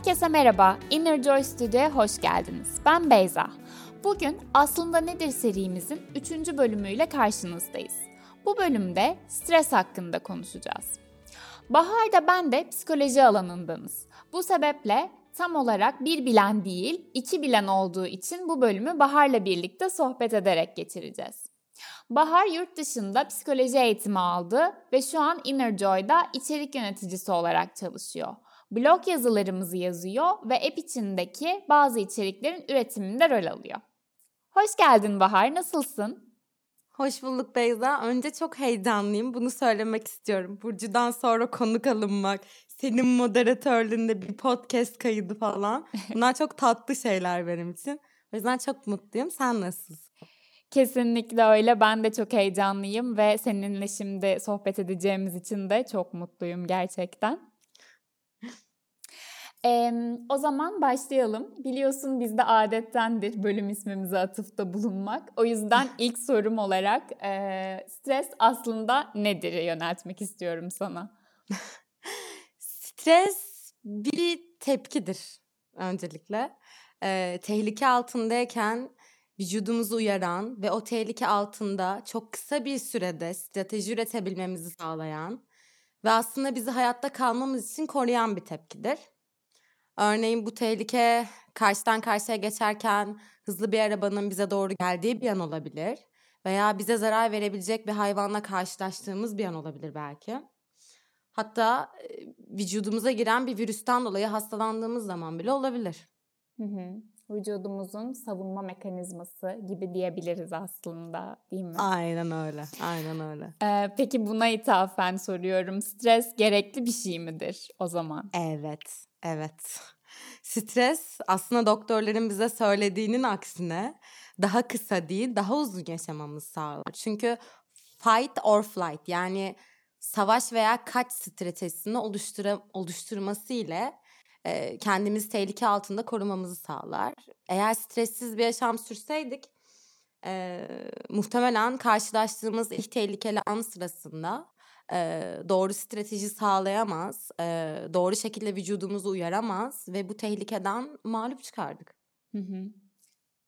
Herkese merhaba, Inner Joy Studio'ya hoş geldiniz. Ben Beyza. Bugün Aslında Nedir serimizin 3. bölümüyle karşınızdayız. Bu bölümde stres hakkında konuşacağız. Bahar da ben de psikoloji alanındanız. Bu sebeple tam olarak bir bilen değil, iki bilen olduğu için bu bölümü Bahar'la birlikte sohbet ederek geçireceğiz. Bahar yurt dışında psikoloji eğitimi aldı ve şu an Inner Joy'da içerik yöneticisi olarak çalışıyor. Blog yazılarımızı yazıyor ve app içindeki bazı içeriklerin üretiminde rol alıyor. Hoş geldin Bahar, nasılsın? Hoş bulduk Beyza. Önce çok heyecanlıyım. Bunu söylemek istiyorum. Burcu'dan sonra konuk alınmak, senin moderatörlüğünde bir podcast kaydı falan. Bunlar çok tatlı şeyler benim için. O yüzden çok mutluyum. Sen nasılsın? Kesinlikle öyle. Ben de çok heyecanlıyım ve seninle şimdi sohbet edeceğimiz için de çok mutluyum gerçekten. Ee, o zaman başlayalım. Biliyorsun bizde adettendir bölüm ismimize atıfta bulunmak. O yüzden ilk sorum olarak e, stres aslında nedir yöneltmek istiyorum sana. stres bir tepkidir öncelikle. Ee, tehlike altındayken vücudumuzu uyaran ve o tehlike altında çok kısa bir sürede strateji üretebilmemizi sağlayan ve aslında bizi hayatta kalmamız için koruyan bir tepkidir. Örneğin bu tehlike karşıdan karşıya geçerken hızlı bir arabanın bize doğru geldiği bir an olabilir. Veya bize zarar verebilecek bir hayvanla karşılaştığımız bir an olabilir belki. Hatta vücudumuza giren bir virüsten dolayı hastalandığımız zaman bile olabilir. Hı hı. Vücudumuzun savunma mekanizması gibi diyebiliriz aslında değil mi? Aynen öyle, aynen öyle. Ee, peki buna ithafen soruyorum. Stres gerekli bir şey midir o zaman? Evet, Evet. Stres aslında doktorların bize söylediğinin aksine daha kısa değil, daha uzun yaşamamızı sağlar. Çünkü fight or flight yani savaş veya kaç stratejisini oluştura, oluşturması ile e, kendimizi tehlike altında korumamızı sağlar. Eğer stressiz bir yaşam sürseydik e, muhtemelen karşılaştığımız ilk tehlikeli an sırasında e, doğru strateji sağlayamaz, e, doğru şekilde vücudumuzu uyaramaz ve bu tehlikeden mağlup çıkardık. Hı hı.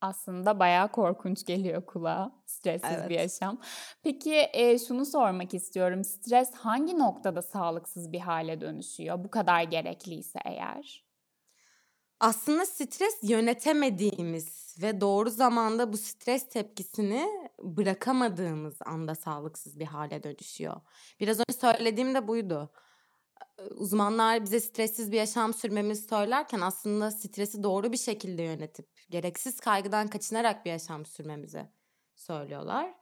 Aslında bayağı korkunç geliyor kulağa stressiz evet. bir yaşam. Peki e, şunu sormak istiyorum. Stres hangi noktada sağlıksız bir hale dönüşüyor? Bu kadar gerekliyse eğer. Aslında stres yönetemediğimiz ve doğru zamanda bu stres tepkisini bırakamadığımız anda sağlıksız bir hale dönüşüyor. Biraz önce söylediğim de buydu. Uzmanlar bize stressiz bir yaşam sürmemizi söylerken aslında stresi doğru bir şekilde yönetip gereksiz kaygıdan kaçınarak bir yaşam sürmemizi söylüyorlar.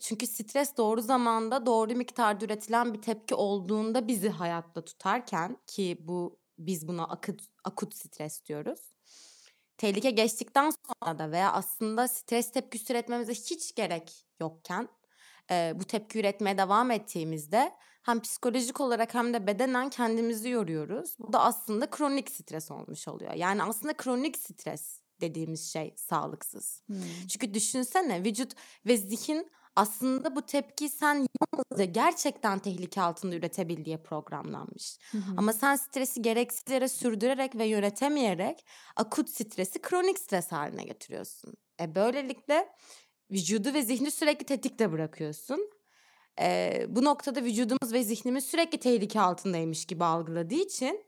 Çünkü stres doğru zamanda doğru miktarda üretilen bir tepki olduğunda bizi hayatta tutarken ki bu biz buna akut, akut stres diyoruz. Tehlike geçtikten sonra da veya aslında stres tepkisi üretmemize hiç gerek yokken e, bu tepki üretmeye devam ettiğimizde hem psikolojik olarak hem de bedenen kendimizi yoruyoruz. Bu da aslında kronik stres olmuş oluyor. Yani aslında kronik stres dediğimiz şey sağlıksız. Hmm. Çünkü düşünsene vücut ve zihin aslında bu tepki sen yalnızca gerçekten tehlike altında üretebil diye programlanmış. Hı hı. Ama sen stresi gereksiz yere sürdürerek ve yönetemeyerek akut stresi kronik stres haline getiriyorsun. E böylelikle vücudu ve zihni sürekli tetikte bırakıyorsun. E, bu noktada vücudumuz ve zihnimiz sürekli tehlike altındaymış gibi algıladığı için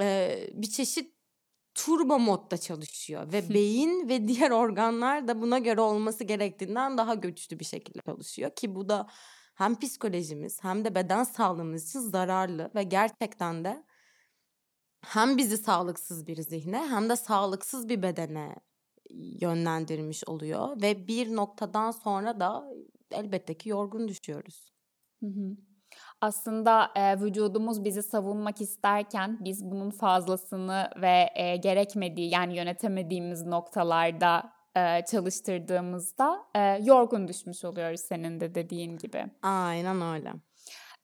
e, bir çeşit turbo modda çalışıyor ve beyin ve diğer organlar da buna göre olması gerektiğinden daha güçlü bir şekilde çalışıyor ki bu da hem psikolojimiz hem de beden sağlığımız için zararlı ve gerçekten de hem bizi sağlıksız bir zihne hem de sağlıksız bir bedene yönlendirmiş oluyor ve bir noktadan sonra da elbette ki yorgun düşüyoruz. Hı hı aslında e, vücudumuz bizi savunmak isterken biz bunun fazlasını ve e, gerekmediği yani yönetemediğimiz noktalarda e, çalıştırdığımızda e, yorgun düşmüş oluyoruz senin de dediğin gibi. Aynen öyle.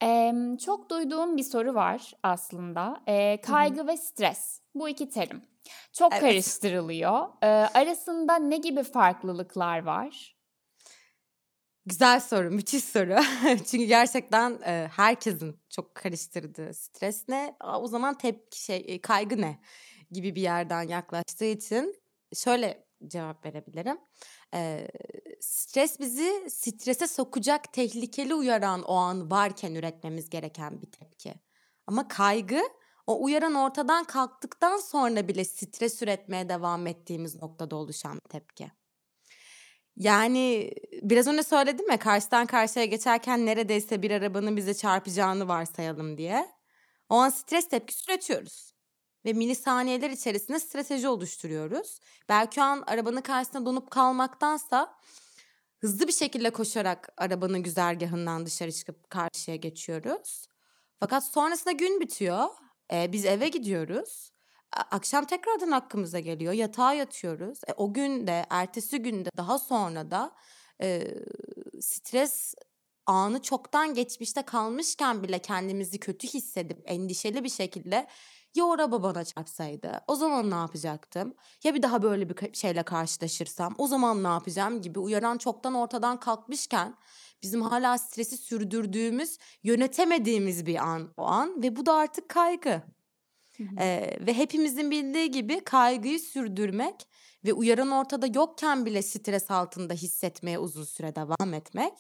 E, çok duyduğum bir soru var aslında. E, kaygı Hı-hı. ve stres. Bu iki terim. Çok evet. karıştırılıyor. E, arasında ne gibi farklılıklar var? Güzel soru, müthiş soru. Çünkü gerçekten e, herkesin çok karıştırdığı stres ne? O zaman tepki şey, kaygı ne? gibi bir yerden yaklaştığı için şöyle cevap verebilirim. Ee, stres bizi strese sokacak tehlikeli uyaran o an varken üretmemiz gereken bir tepki. Ama kaygı o uyaran ortadan kalktıktan sonra bile stres üretmeye devam ettiğimiz noktada oluşan tepki. Yani biraz önce söyledim ya karşıdan karşıya geçerken neredeyse bir arabanın bize çarpacağını varsayalım diye. O an stres tepkisi üretiyoruz. Ve milisaniyeler içerisinde strateji oluşturuyoruz. Belki o an arabanın karşısında donup kalmaktansa hızlı bir şekilde koşarak arabanın güzergahından dışarı çıkıp karşıya geçiyoruz. Fakat sonrasında gün bitiyor. E, biz eve gidiyoruz. Akşam tekrardan hakkımıza geliyor. Yatağa yatıyoruz. E, o gün de, ertesi günde, daha sonra da e, stres anı çoktan geçmişte kalmışken bile kendimizi kötü hissedip endişeli bir şekilde ya araba bana çarpsaydı o zaman ne yapacaktım? Ya bir daha böyle bir şeyle karşılaşırsam o zaman ne yapacağım gibi uyaran çoktan ortadan kalkmışken bizim hala stresi sürdürdüğümüz, yönetemediğimiz bir an o an ve bu da artık kaygı. Ee, ve hepimizin bildiği gibi kaygıyı sürdürmek ve uyaran ortada yokken bile stres altında hissetmeye uzun süre devam etmek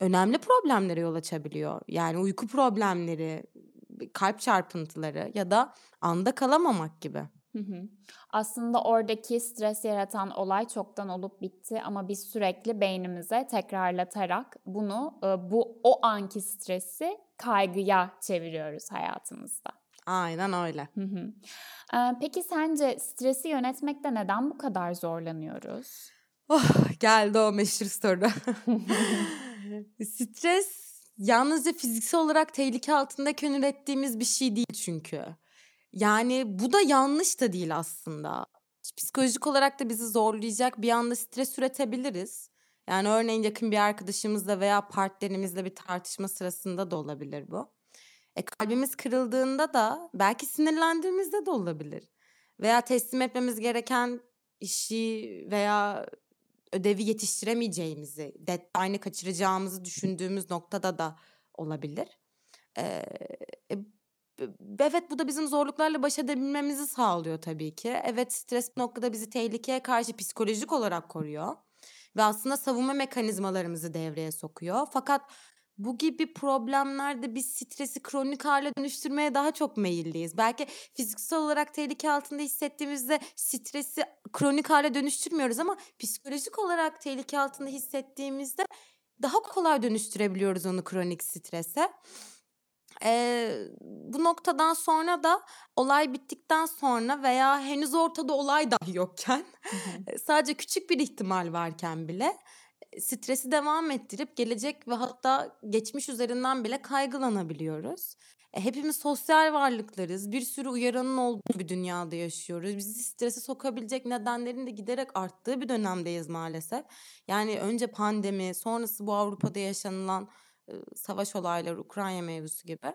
önemli problemlere yol açabiliyor. Yani uyku problemleri, kalp çarpıntıları ya da anda kalamamak gibi. Hı hı. Aslında oradaki stres yaratan olay çoktan olup bitti ama biz sürekli beynimize tekrarlatarak bunu bu o anki stresi kaygıya çeviriyoruz hayatımızda. Aynen öyle. Hı hı. Ee, peki sence stresi yönetmekte neden bu kadar zorlanıyoruz? Oh, geldi o meşhur soru. Stres yalnızca fiziksel olarak tehlike altındayken ürettiğimiz bir şey değil çünkü. Yani bu da yanlış da değil aslında. Psikolojik olarak da bizi zorlayacak bir anda stres üretebiliriz. Yani örneğin yakın bir arkadaşımızla veya partnerimizle bir tartışma sırasında da olabilir bu. E kalbimiz kırıldığında da belki sinirlendiğimizde de olabilir. Veya teslim etmemiz gereken işi veya ödevi yetiştiremeyeceğimizi, deadline'ı kaçıracağımızı düşündüğümüz noktada da olabilir. Ee, evet bu da bizim zorluklarla baş edebilmemizi sağlıyor tabii ki. Evet stres bir noktada bizi tehlikeye karşı psikolojik olarak koruyor. Ve aslında savunma mekanizmalarımızı devreye sokuyor. Fakat bu gibi problemlerde biz stresi kronik hale dönüştürmeye daha çok meyilliyiz. Belki fiziksel olarak tehlike altında hissettiğimizde stresi kronik hale dönüştürmüyoruz ama psikolojik olarak tehlike altında hissettiğimizde daha kolay dönüştürebiliyoruz onu kronik strese. Ee, bu noktadan sonra da olay bittikten sonra veya henüz ortada olay dahi yokken sadece küçük bir ihtimal varken bile stresi devam ettirip gelecek ve hatta geçmiş üzerinden bile kaygılanabiliyoruz. E, hepimiz sosyal varlıklarız. Bir sürü uyaranın olduğu bir dünyada yaşıyoruz. Bizi strese sokabilecek nedenlerin de giderek arttığı bir dönemdeyiz maalesef. Yani önce pandemi, sonrası bu Avrupa'da yaşanılan e, savaş olayları, Ukrayna mevzusu gibi.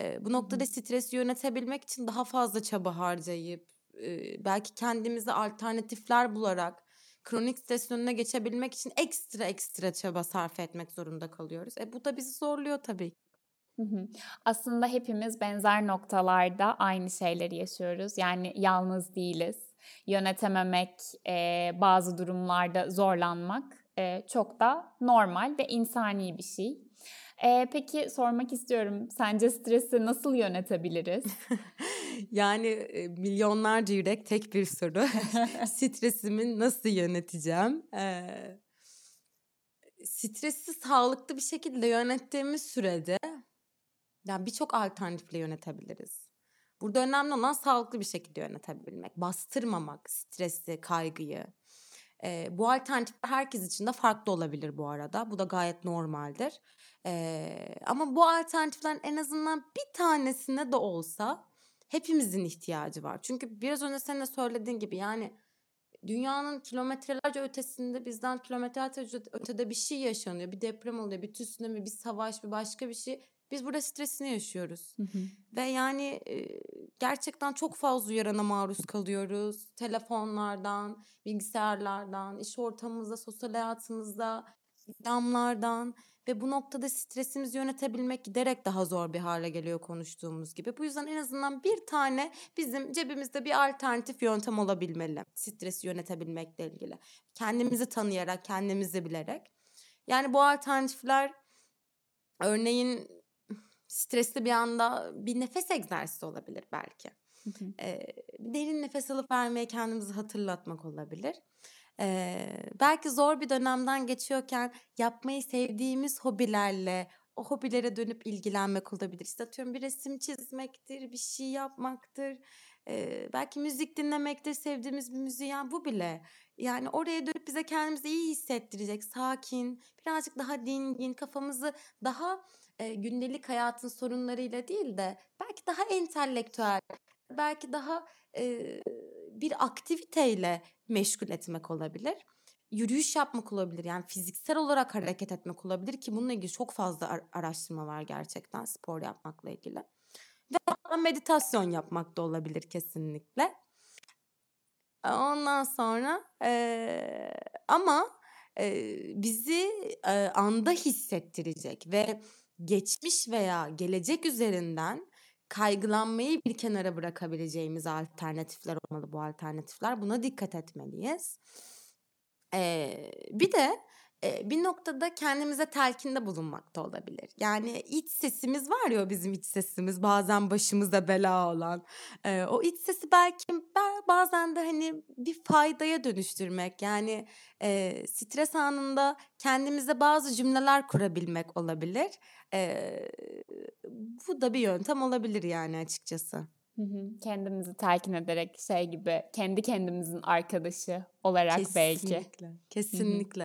E, bu noktada stresi yönetebilmek için daha fazla çaba harcayıp e, belki kendimize alternatifler bularak kronik stresin önüne geçebilmek için ekstra ekstra çaba sarf etmek zorunda kalıyoruz. E bu da bizi zorluyor tabii. Aslında hepimiz benzer noktalarda aynı şeyleri yaşıyoruz. Yani yalnız değiliz. Yönetememek, e, bazı durumlarda zorlanmak e, çok da normal ve insani bir şey. E, peki sormak istiyorum, sence stresi nasıl yönetebiliriz? yani e, milyonlarca yürek tek bir soru. Stresimi nasıl yöneteceğim? E, stresi sağlıklı bir şekilde yönettiğimiz sürede yani birçok alternatifle yönetebiliriz. Burada önemli olan sağlıklı bir şekilde yönetebilmek, bastırmamak stresi, kaygıyı. E, bu alternatifler herkes için de farklı olabilir bu arada. Bu da gayet normaldir. E, ama bu alternatiflerin en azından bir tanesine de olsa hepimizin ihtiyacı var. Çünkü biraz önce senin de söylediğin gibi yani dünyanın kilometrelerce ötesinde bizden kilometrelerce ötede bir şey yaşanıyor. Bir deprem oluyor, bir tsunami, bir savaş, bir başka bir şey. Biz burada stresini yaşıyoruz. Hı hı. Ve yani e, gerçekten çok fazla uyarana maruz kalıyoruz. Telefonlardan, bilgisayarlardan, iş ortamımızda, sosyal hayatımızda damlardan ve bu noktada stresimizi yönetebilmek giderek daha zor bir hale geliyor konuştuğumuz gibi. Bu yüzden en azından bir tane bizim cebimizde bir alternatif yöntem olabilmeli. Stresi yönetebilmekle ilgili. Kendimizi tanıyarak, kendimizi bilerek. Yani bu alternatifler örneğin stresli bir anda bir nefes egzersizi olabilir belki. Ee, derin nefes alıp vermeye kendimizi hatırlatmak olabilir. Ee, belki zor bir dönemden geçiyorken yapmayı sevdiğimiz hobilerle o hobilere dönüp ilgilenmek olabilir. İşte atıyorum bir resim çizmektir, bir şey yapmaktır. Ee, belki müzik dinlemektir, sevdiğimiz bir müziği. Yani bu bile yani oraya dönüp bize kendimizi iyi hissettirecek, sakin, birazcık daha dingin, kafamızı daha e, gündelik hayatın sorunlarıyla değil de belki daha entelektüel, belki daha e, bir aktiviteyle meşgul etmek olabilir. Yürüyüş yapmak olabilir yani fiziksel olarak hareket etmek olabilir ki bununla ilgili çok fazla araştırma var gerçekten spor yapmakla ilgili. Ve meditasyon yapmak da olabilir kesinlikle. Ondan sonra e, ama e, bizi e, anda hissettirecek ve geçmiş veya gelecek üzerinden kaygılanmayı bir kenara bırakabileceğimiz alternatifler olmalı bu alternatifler. Buna dikkat etmeliyiz. Ee, bir de bir noktada kendimize telkinde bulunmak da olabilir. Yani iç sesimiz var ya bizim iç sesimiz bazen başımıza bela olan. O iç sesi belki bazen de hani bir faydaya dönüştürmek. Yani stres anında kendimize bazı cümleler kurabilmek olabilir. Bu da bir yöntem olabilir yani açıkçası. Kendimizi telkin ederek şey gibi kendi kendimizin arkadaşı olarak kesinlikle, belki. Kesinlikle. Kesinlikle.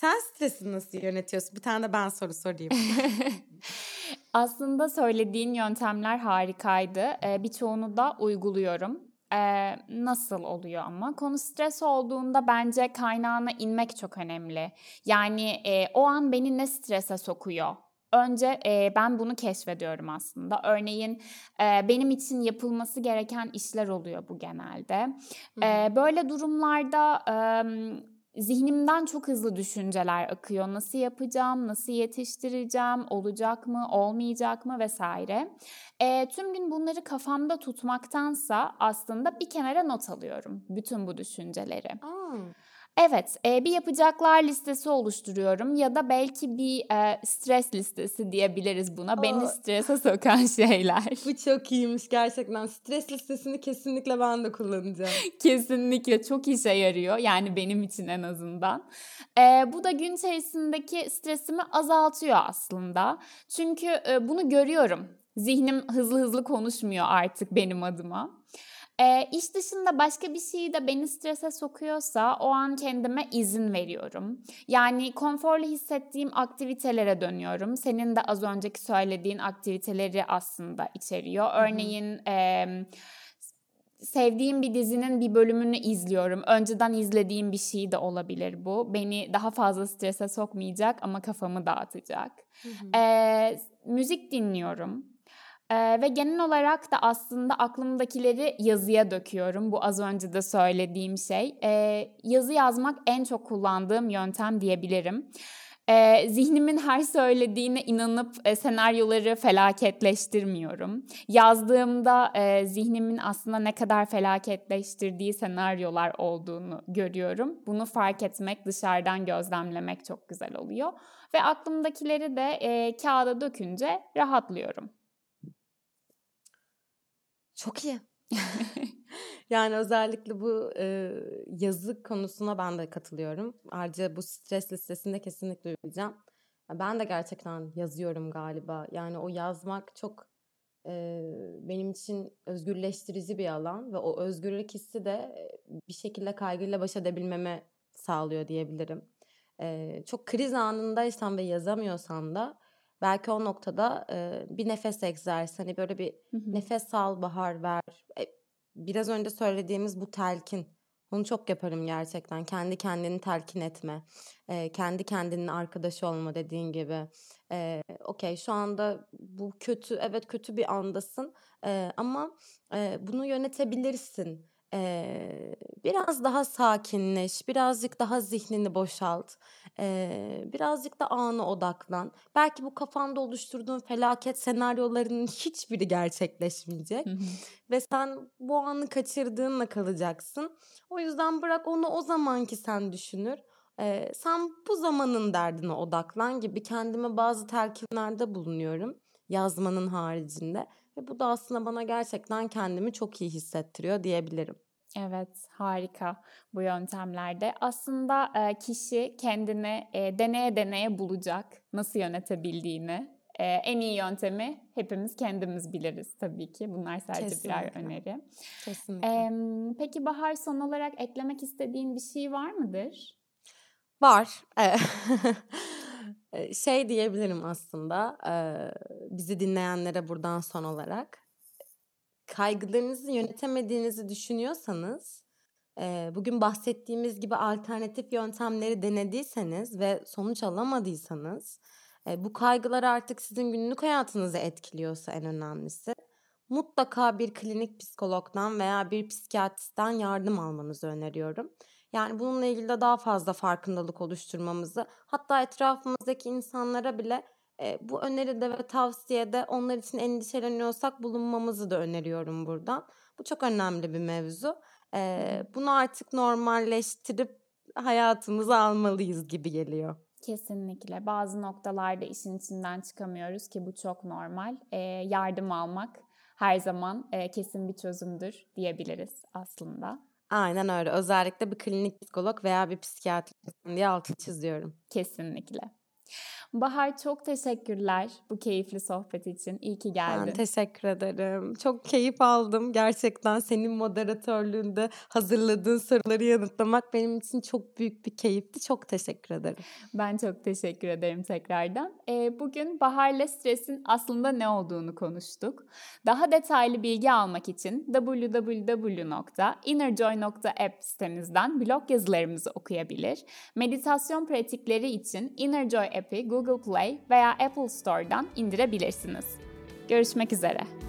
Sen stresi nasıl yönetiyorsun? Bir tane de ben soru sorayım. Aslında söylediğin yöntemler harikaydı. Ee, birçoğunu da uyguluyorum. Ee, nasıl oluyor ama? Konu stres olduğunda bence kaynağına inmek çok önemli. Yani e, o an beni ne strese sokuyor? Önce e, ben bunu keşfediyorum aslında. Örneğin e, benim için yapılması gereken işler oluyor bu genelde. E, böyle durumlarda... E, zihnimden çok hızlı düşünceler akıyor. Nasıl yapacağım, nasıl yetiştireceğim, olacak mı, olmayacak mı vesaire. E, tüm gün bunları kafamda tutmaktansa aslında bir kenara not alıyorum bütün bu düşünceleri. Aa. Evet, e, bir yapacaklar listesi oluşturuyorum ya da belki bir e, stres listesi diyebiliriz buna. Aa. Beni strese sokan şeyler. Bu çok iyiymiş gerçekten. Stres listesini kesinlikle ben de kullanacağım. kesinlikle çok işe yarıyor. Yani benim için en azından. E, bu da gün içerisindeki stresimi azaltıyor aslında. Çünkü e, bunu görüyorum. Zihnim hızlı hızlı konuşmuyor artık benim adıma. E, iş dışında başka bir şey de beni strese sokuyorsa o an kendime izin veriyorum. Yani konforlu hissettiğim aktivitelere dönüyorum. Senin de az önceki söylediğin aktiviteleri aslında içeriyor. Örneğin... E, sevdiğim bir dizinin bir bölümünü izliyorum. Önceden izlediğim bir şey de olabilir bu. Beni daha fazla strese sokmayacak ama kafamı dağıtacak. Hı hı. Ee, müzik dinliyorum. Ee, ve genel olarak da aslında aklımdakileri yazıya döküyorum. Bu az önce de söylediğim şey. Ee, yazı yazmak en çok kullandığım yöntem diyebilirim. Ee, zihnimin her söylediğine inanıp e, senaryoları felaketleştirmiyorum. Yazdığımda e, zihnimin aslında ne kadar felaketleştirdiği senaryolar olduğunu görüyorum. Bunu fark etmek, dışarıdan gözlemlemek çok güzel oluyor. Ve aklımdakileri de e, kağıda dökünce rahatlıyorum. Çok iyi. yani özellikle bu e, yazı konusuna ben de katılıyorum. Ayrıca bu stres listesinde kesinlikle uyacağım. Ben de gerçekten yazıyorum galiba. Yani o yazmak çok e, benim için özgürleştirici bir alan ve o özgürlük hissi de bir şekilde kaygıyla baş edebilmeme sağlıyor diyebilirim. E, çok kriz anındaysam ve yazamıyorsam da belki o noktada e, bir nefes egzersizi hani böyle bir hı hı. nefes al bahar ver. E, biraz önce söylediğimiz bu telkin. Onu çok yaparım gerçekten. Kendi kendini telkin etme. E, kendi kendinin arkadaşı olma dediğin gibi. E, Okey şu anda bu kötü evet kötü bir andasın. E, ama e, bunu yönetebilirsin. Ee, biraz daha sakinleş, birazcık daha zihnini boşalt, ee, birazcık da ana odaklan. Belki bu kafanda oluşturduğun felaket senaryolarının hiçbiri gerçekleşmeyecek ve sen bu anı kaçırdığınla kalacaksın. O yüzden bırak onu o zamanki sen düşünür. Ee, sen bu zamanın derdine odaklan gibi kendime bazı telkinlerde bulunuyorum yazmanın haricinde. Ve bu da aslında bana gerçekten kendimi çok iyi hissettiriyor diyebilirim. Evet, harika bu yöntemlerde. Aslında e, kişi kendini e, deneye deneye bulacak nasıl yönetebildiğini. E, en iyi yöntemi hepimiz kendimiz biliriz tabii ki. Bunlar sadece Kesinlikle. birer öneri. Kesinlikle. E, peki Bahar son olarak eklemek istediğin bir şey var mıdır? Var. şey diyebilirim aslında bizi dinleyenlere buradan son olarak kaygılarınızı yönetemediğinizi düşünüyorsanız bugün bahsettiğimiz gibi alternatif yöntemleri denediyseniz ve sonuç alamadıysanız bu kaygılar artık sizin günlük hayatınızı etkiliyorsa en önemlisi mutlaka bir klinik psikologdan veya bir psikiyatristten yardım almanızı öneriyorum. Yani bununla ilgili de daha fazla farkındalık oluşturmamızı hatta etrafımızdaki insanlara bile e, bu öneride ve tavsiyede onlar için endişeleniyorsak bulunmamızı da öneriyorum buradan. Bu çok önemli bir mevzu. E, bunu artık normalleştirip hayatımıza almalıyız gibi geliyor. Kesinlikle. Bazı noktalarda işin içinden çıkamıyoruz ki bu çok normal. E, yardım almak her zaman e, kesin bir çözümdür diyebiliriz aslında. Aynen öyle. Özellikle bir klinik psikolog veya bir psikiyatrist diye altı çiziyorum. Kesinlikle. Bahar çok teşekkürler bu keyifli sohbet için. İyi ki geldin. Ben teşekkür ederim. Çok keyif aldım. Gerçekten senin moderatörlüğünde hazırladığın soruları yanıtlamak benim için çok büyük bir keyifti. Çok teşekkür ederim. Ben çok teşekkür ederim tekrardan. Ee, bugün Bahar'la stresin aslında ne olduğunu konuştuk. Daha detaylı bilgi almak için www.innerjoy.app sitemizden blog yazılarımızı okuyabilir. Meditasyon pratikleri için Innerjoy app'i Google Play veya Apple Store'dan indirebilirsiniz. Görüşmek üzere.